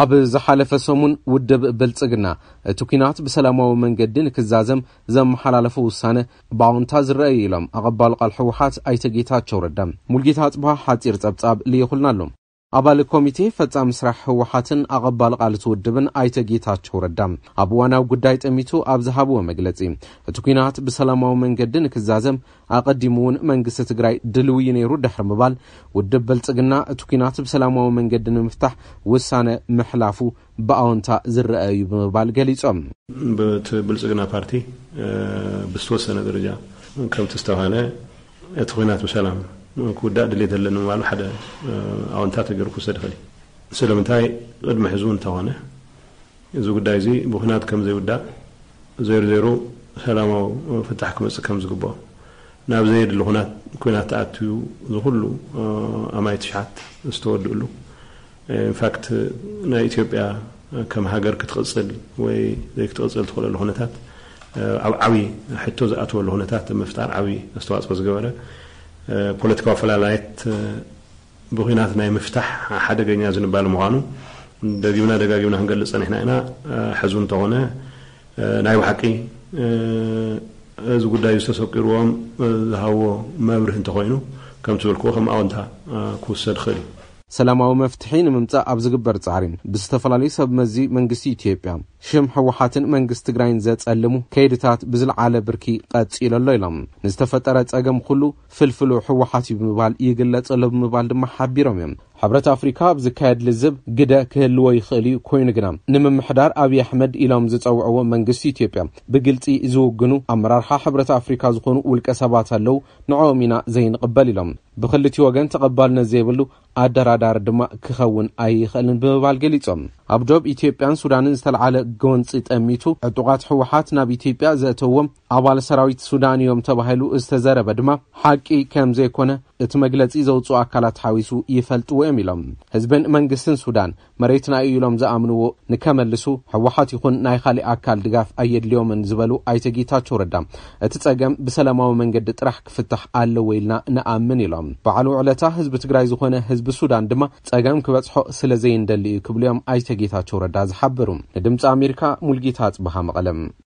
ኣብ ዝሓለፈ ሰሙን ውድብ ብልፅግና እቲ ኲናት ብሰላማዊ መንገዲ ንክዛዘም ዘመሓላለፎ ውሳነ ብኣወንታ ዝረኣ እዩ ኢሎም ኣቐባሊ ቃል ህወሓት ኣይተ ጌታቸው ረዳ። ሙልጌታ ኣፅብሃ ሓፂር ፀብፃብ ልኢኹልና ኣሎ። ኣባል ኮሚቴ ፈፃሚ ስራሕ ህወሓትን ኣቐባሊ ቃል እቲ ውድብን ኣይተ ጌታቸው ረዳ ኣብ እዋናዊ ጉዳይ ጠሚቱ ኣብ ዝሃብዎ መግለፂ እቲ ኲናት ብሰላማዊ መንገዲ ንክዛዘም ኣቐዲሙ እውን መንግስቲ ትግራይ ድልው እዩ ነይሩ ድሕሪ ምባል፣ ውድብ ብልፅግና እቲ ኲናት ብሰላማዊ መንገዲ ንምፍታሕ ውሳነ ምሕላፉ ብኣወንታ ዝረኣ እዩ ብምባል ገሊፆም። በቲ ብልፅግና ፓርቲ ብዝተወሰነ ደረጃ ከምቲ ዝተብሃለ እቲ ኲናት ብሰላም ክውዳእ ድሌት ኣለኒ ምባሉ ሓደ ኣወንታ ተገይሩ ክውሰድ ይኽእል እዩ። ስለምንታይ ቅድሚ ሕዚ እውን እንተኾነ እዚ ጉዳይ እዚ ብኩናት ከም ዘይውዳእ ዘይሩ ዘይሩ ሰላማዊ ፍታሕ ክመፅእ ከም ዝግበኦ ናብ ዘየድሊ ኩናት ኩናት ተኣትዩ እዚ ኩሉ ኣማኢት ሽሓት ዝተወድእሉ ኢንፋክት ናይ ኢትዮጵያ ከም ሃገር ክትቕፅል ወይ ዘይክትቕፅል ትኽእለሉ ኩነታት ኣብ ዓብዪ ሕቶ ዝኣትወሉ ኩነታት ምፍጣር ዓብዪ ኣስተዋፅኦ ዝገበረ ፖለቲካዊ ኣፈላላየት ብኲናት ናይ ምፍታሕ ሓደገኛ ዝንባለ ምዃኑ ደጊምና ደጋጊምና ክንገልጽ ጸኒሕና ኢና። ሕዚ እውን እንተኾነ ናይ ብሓቂ እዚ ጉዳይ እዚ ተሰቊሩዎም ዝሃብዎ መብርሂ እንተኾይኑ ከምቲ ዝበልክዎ ከም ኣወንታ ክውሰድ ይኽእል እዩ። ሰላማዊ መፍትሒ ንምምጻእ ኣብ ዝግበር ጻዕሪ ብዝተፈላለዩ ሰብ መዚ መንግስቲ ኢትዮጵያ፣ ሽም ህወሓትን መንግስቲ ትግራይን ዘጸልሙ ከይድታት ብዝልዓለ ብርኪ ቀጺሉ ኣሎ ኢሎም። ንዝተፈጠረ ጸገም ኹሉ ፍልፍሉ ህወሓት እዩ ብምባል ይግለፅ ኣሎ ብምባል ድማ ሓቢሮም እዮም። ሕብረት ኣፍሪካ ኣብ ዝካየድ ልዝብ ግደ ክህልዎ ይኽእል እዩ፣ ኮይኑ ግና ንምምሕዳር ኣብዪ ኣሕመድ ኢሎም ዝፀውዕዎ መንግስቲ ኢትዮጵያ ብግልፂ ዝውግኑ ኣመራርሓ ሕብረት ኣፍሪካ ዝኾኑ ውልቀ ሰባት ኣለው፣ ንዕኦም ኢና ዘይንቕበል ኢሎም። ብኽልቲኡ ወገን ተቐባልነት ዘይብሉ ኣደራዳሪ ድማ ክኸውን ኣይኽእልን ብምባል ገሊፆም። ኣብ ዶብ ኢትዮጵያን ሱዳንን ዝተልዓለ ጎንፂ ጠሚቱ ዕጡቓት ህወሓት ናብ ኢትዮጵያ ዘእተዎም ኣባል ሰራዊት ሱዳን እዮም ተባሂሉ ዝተዘረበ ድማ ሓቂ ከምዘይኮነ እቲ መግለፂ ዘውፅኡ ኣካላት ሓዊሱ ይፈልጥዎ እዮም ኢሎም። ህዝብን መንግስትን ሱዳን መሬትና እዩ ኢሎም ዝኣምንዎ ንከመልሱ ህወሓት ይኹን ናይ ኻሊእ ኣካል ድጋፍ ኣየድልዮምን ዝበሉ ኣይተ ጌታቸው ረዳ እቲ ፀገም ብሰላማዊ መንገዲ ጥራሕ ክፍታሕ ኣለዎ ኢልና ንኣምን ኢሎም። በዓል ውዕለታ ህዝቢ ትግራይ ዝኾነ ህዝቢ ሱዳን ድማ ፀገም ክበፅሖ ስለዘይንደሊ እዩ ክብሉ እዮም ኣይተ ጌታቸው ረዳ ዝሓበሩ። ንድምፂ ኣሜሪካ ሙልጌታ ኣፅበሃ መቐለ።